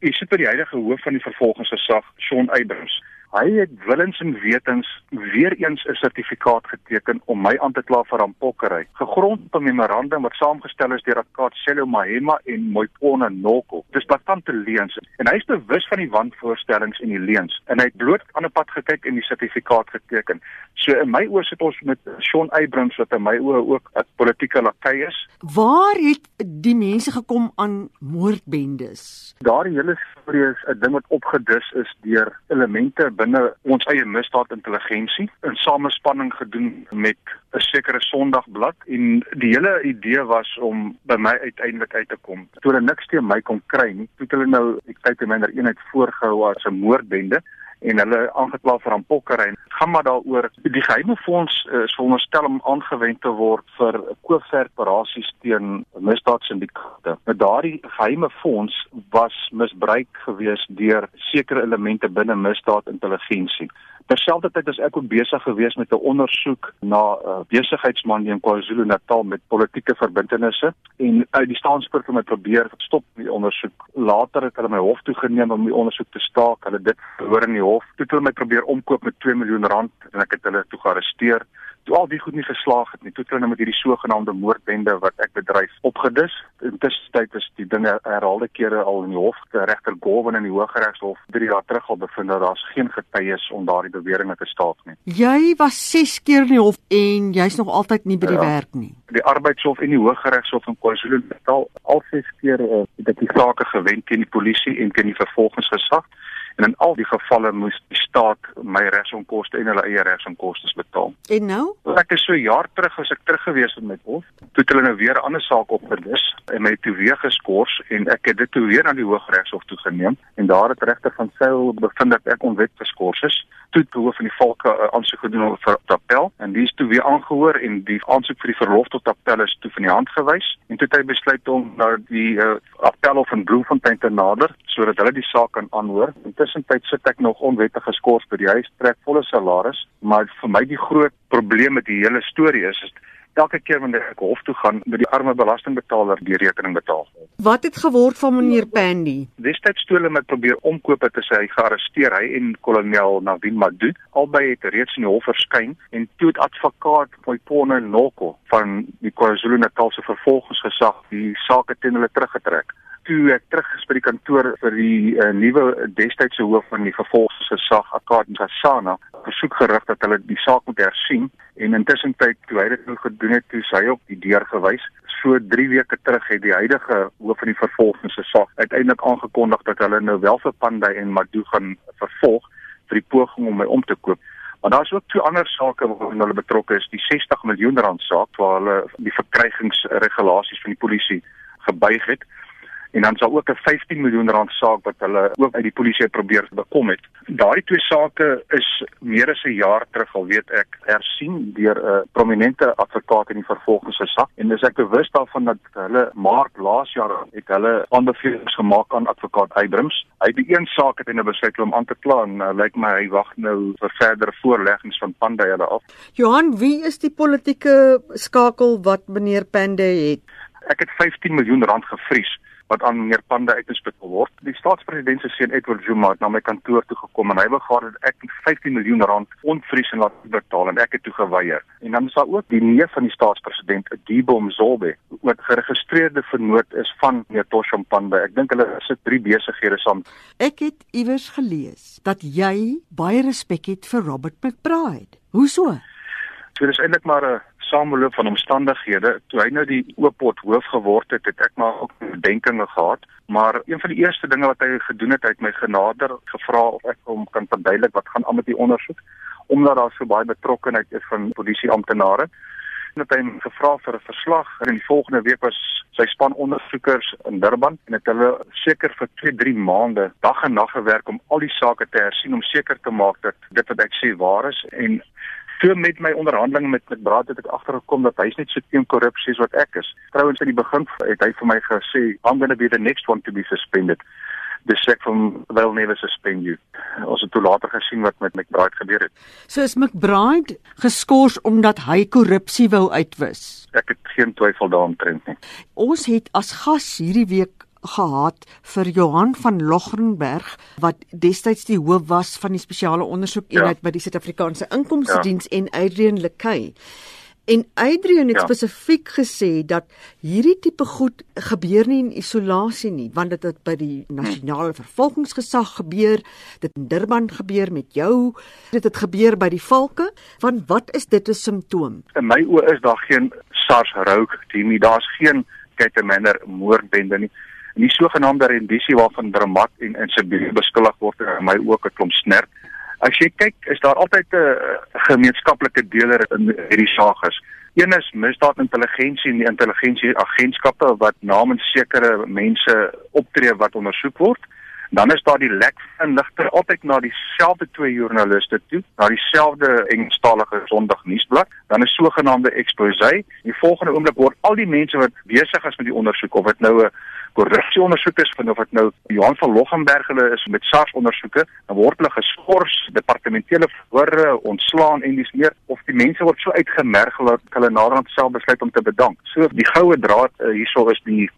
Hy sit by die huidige hoof van die vervolgingsgesag, Shaun Abrams. Hy het willens en wetens weer eens 'n sertifikaat geteken om my aan te kla vir rampokkery. Gegrond op 'n memorandum wat saamgestel is deur Akatselo Mahema en Moipona Noko. Dis bastante leuns en hy is bewus van die wanvoorstellings en die leuns en hy het bloot aan 'n pad gekyk en die sertifikaat geteken. So in my oë sit ons met Shaun Abrams wat in my oë ook 'n politieke lakei is. Waar het die mense gekom aan moordbendes? Daardie hele storie is 'n ding wat opgedis is deur elemente binne ons eie misdaadintelligensie in samespanning gedoen met 'n sekere Sondagblad en die hele idee was om by my uiteindelik uit te kom. Toe hulle niks teen my kon kry nie, toe hulle nou ek kyk te minder eenheid voorgehou as 'n moordbende en hulle aangekla vir aanpokkery. Gaan maar daaroor die geheime fonds uh, is veronderstel om aangewend te word vir koopveroperasies teen misdaadsyndikaate. Nou daardie geheime fonds was misbruik gewees deur sekere elemente binne misdaadintelligensie. Terselfdertyd is ek ook besig gewees met 'n ondersoek na 'n uh, besigheidsman in KwaZulu-Natal met politieke verbintenisse en uit die staanspoort om my probeer stop die ondersoek. Later het hulle my hof toe geneem om die ondersoek te staak. Hulle dit verhoor in die hof. Toe het hulle my probeer omkoop met 2 miljoen rand en ek het hulle toe gearresteer toe al die goed nie geslaag het nie, toe het hulle nou met hierdie sogenaamde moordbende wat ek bedryf opgedis. Intussen is die dinge herhaalde kere al in die hof, die regter Gowen in die Hooggeregshof 3 jaar terug al bevind dat daar geen getuies om daardie beweringe te staak nie. Jy was 6 keer in die hof en jy's nog altyd nie by die ja, werk nie. Die Arbeidshof en die Hooggeregshof in KwaZulu-Natal al 6 keer uh, het ek die sake gewen teen die polisie en teen die vervolgingsgesag en in al die gevalle moes die staat my regsonkoste en hulle eie regsonkoste betaal. En nou? Ek is so jaar terug as ek terug gewees het met hof, toe het hulle nou weer 'n ander saak opgedis en my toe weer geskort en ek het dit toe weer na die Hooggeregshof toe geneem en daar het regter van Sail bevind dat ek onwet geskort is. Toe het hoof van die volke uh, aansoek gedoen vir appel en die is toe weer aangehoor en die aansoek vir die verlof tot appel is toe van die hand gewys en toe het hy besluit om na die uh, appelhof in Bloemfontein te nader sodat hulle die saak kan aanhoor. Intussen tyd sit ek nog onwettig geskort by die huis, trek volle salaris, maar vir my die groot probleem met die hele storie is, is elke keer wanneer ek hof toe gaan, moet die arme belastingbetaler die rekening betaal. Wat het geword van meneer Pandy? Destyds toe hulle met probeer omkoop het, is hy gearresteer, hy en kolonel Navin Madud. Albei het reeds in die hof verskyn en toe het advokaat Moipone Noko van die KwaZulu-Natalse vervolgingsgesag die saak teen hulle teruggetrek toe ek terug is by die kantoor vir die uh, nuwe destydse hoof van die vervolgingsgesag Akad Ngasana versoek gerig dat hulle die saak moet hersien. En intussen tyd toe hy dit nou gedoen het toe sy op die deur gewys. So 3 weke terug het die huidige hoof van die vervolgingsgesag uiteindelik aangekondig dat hulle nou wel vir Panday en Madu gaan vervolg vir die poging om my om te koop. Maar daar is ook twee ander sake waarin hulle betrokke is, die 60 miljoen rand saak waar hulle die verkrygingsregulasies van die polisie gebuig het en dan sal ook 'n 15 miljoen rand saak wat hulle ook uit die polisie probeer bekom het. Daardie twee sake is meer as 'n jaar terug al weet ek hersien deur 'n prominente advokaat in die vervolgingsgesag en dis ek bewus daarvan dat hulle maart laas jaar het hulle aanbevelings gemaak aan advokaat Abrams. Hy het die een saak het hy nou besluit om aan te kla en uh, lyk my hy wag nou vir verdere voorleggings van Panday hulle af. Johan, wie is die politieke skakel wat meneer Panday het? Ek het 15 miljoen rand gevries wat aan meneer Pande uitgespit word. Die staatspresident se seun Edward Zuma het na my kantoor toe gekom en hy wou gehad dat ek 15 miljoen rand ontvries en laat betaal en ek het toe geweier. En dan is daar ook die neef van die staatspresident, Dibo Mzobe, wat geregistreerde vernoot is van meneer Toshom Pande. Ek dink hulle sit drie besighede saam. Ek het iewers gelees dat jy baie respek het vir Robert McBride. Hoe so? So dis eintlik maar 'n sameloop van omstandighede. Toe hy nou die oopot hoof geword het, het ek maar ook bedenkinge gehad, maar een van die eerste dinge wat hy gedoen het, hy het my genader gevra of ek hom kan verduidelik wat gaan aan met die ondersoek omdat daar so baie betrokkeheid is van polisieamptenare en het hy gevra vir 'n verslag en in die volgende week was sy span ondersoekers in Durban en het hulle seker vir 2, 3 maande dag en nag gewerk om al die sake te hersien om seker te maak dat dit wat ek sê waar is en So met my onderhandelinge met met Braad het ek agtergekom dat hy's net so teen korrupsie as wat ek is. Trouwens in die begin het hy vir my gesê, "I'm going to be the next one to be suspended." Dis ek van wel never suspend you. Ons het toe later gesien wat met McBride gebeur het. So is McBride geskort omdat hy korrupsie wou uitwis. Ek het geen twyfel daaroor nie. Ons het as gas hierdie week gehad vir Johan van Logrenberg wat destyds die hoof was van die spesiale ondersoekeenheid ja. by die Suid-Afrikaanse Inkomste Diens ja. en Adrian Lekay. En Adrian het ja. spesifiek gesê dat hierdie tipe goed gebeur nie in isolasie nie, want dit het by die nasionale vervolgingsgesag gebeur, dit in Durban gebeur met jou, dit het gebeur by die valke. Want wat is dit 'n simptoom? In my oë is daar geen SARS rook, Timmy, daar's geen Ketemanner moordbende nie. En die sogenaamde rendisie waarvan Dramat en en Sibiru beskuldig word, in my oë 'n klomp snert. As jy kyk, is daar altyd 'n gemeenskaplike deler in hierdie saak is. Een is misdaadintelligensie en die intelligensieagentskappe wat namens sekere mense optree wat ondersoek word. Dan is daar die lek inligting altyd na dieselfde twee joernaliste toe, na dieselfde Engelstalige Sondagnuusblad. Dan is sogenaamde expose. Die volgende oomblik word al die mense wat besig is met die ondersoek of dit nou 'n korrupsieondersoek is of dit nou Johan van Loggenberg hulle is met SARS ondersoeke, dan word hulle geskort, departementele verhore ontslaan en dis meer of die mense word so uitgemerg dat hulle naderhand self besluit om te bedank. So die goue draad uh, hierso is die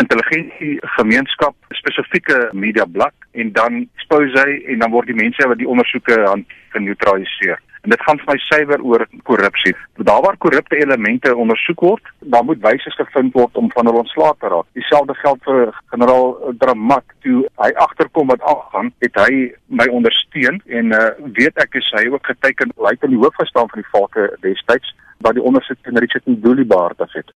intelligensie gemeenskap spesifieke media blak en dan expose hy en dan word die mense wat die ondersoeke aan geneutraliseer. En dit gaan vir my suiwer oor korrupsie. Daar waar korrupte elemente ondersoek word, dan moet wyse gevind word om van hulle ontslae te raak. Dieselfde geld vir generaal Dramat toe hy agterkom wat aangaan, het hy my ondersteun en uh, weet ek is hy ook geteken hy het in die hoof gestaan van die valke destyds wat die ondersoek teen Richard Nduli behartig het.